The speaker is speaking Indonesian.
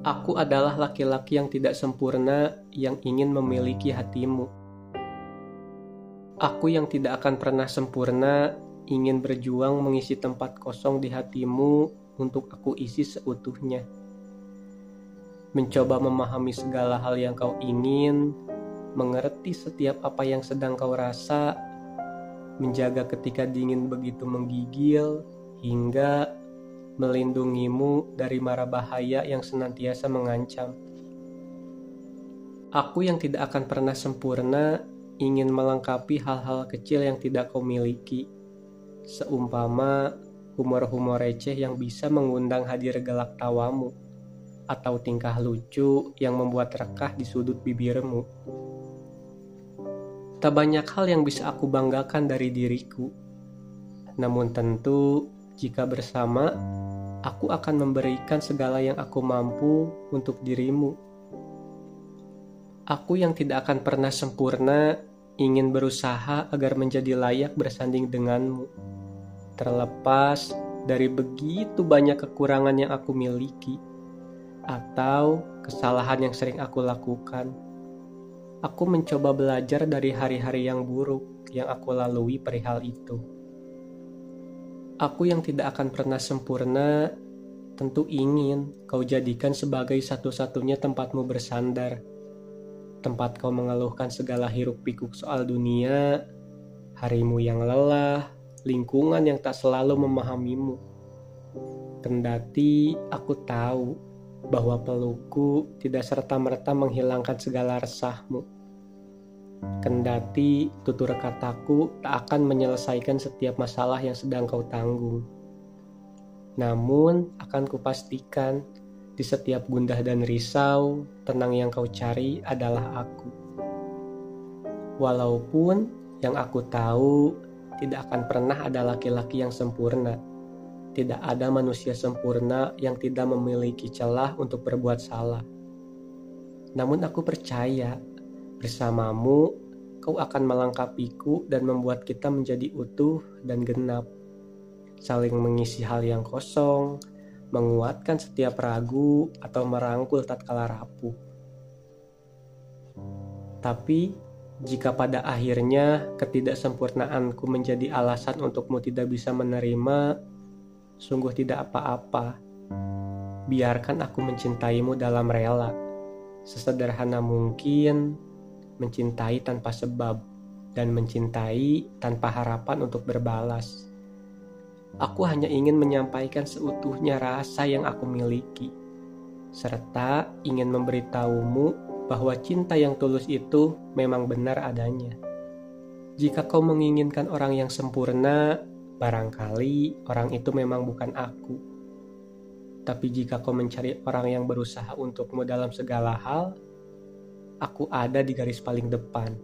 Aku adalah laki-laki yang tidak sempurna yang ingin memiliki hatimu. Aku yang tidak akan pernah sempurna ingin berjuang mengisi tempat kosong di hatimu untuk aku isi seutuhnya. Mencoba memahami segala hal yang kau ingin, mengerti setiap apa yang sedang kau rasa, menjaga ketika dingin begitu menggigil, hingga melindungimu dari mara bahaya yang senantiasa mengancam. Aku yang tidak akan pernah sempurna ingin melengkapi hal-hal kecil yang tidak kau miliki, seumpama humor-humor receh yang bisa mengundang hadir gelak tawamu, atau tingkah lucu yang membuat rekah di sudut bibirmu. Tak banyak hal yang bisa aku banggakan dari diriku, namun tentu jika bersama aku akan memberikan segala yang aku mampu untuk dirimu. Aku yang tidak akan pernah sempurna ingin berusaha agar menjadi layak bersanding denganmu. Terlepas dari begitu banyak kekurangan yang aku miliki atau kesalahan yang sering aku lakukan. Aku mencoba belajar dari hari-hari yang buruk yang aku lalui perihal itu. Aku yang tidak akan pernah sempurna tentu ingin kau jadikan sebagai satu-satunya tempatmu bersandar. Tempat kau mengeluhkan segala hiruk pikuk soal dunia, harimu yang lelah, lingkungan yang tak selalu memahamimu. Kendati aku tahu bahwa pelukku tidak serta-merta menghilangkan segala resahmu Kendati tutur kataku tak akan menyelesaikan setiap masalah yang sedang kau tanggung. Namun akan kupastikan di setiap gundah dan risau, tenang yang kau cari adalah aku. Walaupun yang aku tahu tidak akan pernah ada laki-laki yang sempurna. Tidak ada manusia sempurna yang tidak memiliki celah untuk berbuat salah. Namun aku percaya Bersamamu, kau akan melengkapiku dan membuat kita menjadi utuh dan genap. Saling mengisi hal yang kosong, menguatkan setiap ragu atau merangkul tatkala rapuh. Tapi, jika pada akhirnya ketidaksempurnaanku menjadi alasan untukmu tidak bisa menerima, sungguh tidak apa-apa. Biarkan aku mencintaimu dalam rela, sesederhana mungkin, mencintai tanpa sebab, dan mencintai tanpa harapan untuk berbalas. Aku hanya ingin menyampaikan seutuhnya rasa yang aku miliki, serta ingin memberitahumu bahwa cinta yang tulus itu memang benar adanya. Jika kau menginginkan orang yang sempurna, barangkali orang itu memang bukan aku. Tapi jika kau mencari orang yang berusaha untukmu dalam segala hal, aku ada di garis paling depan.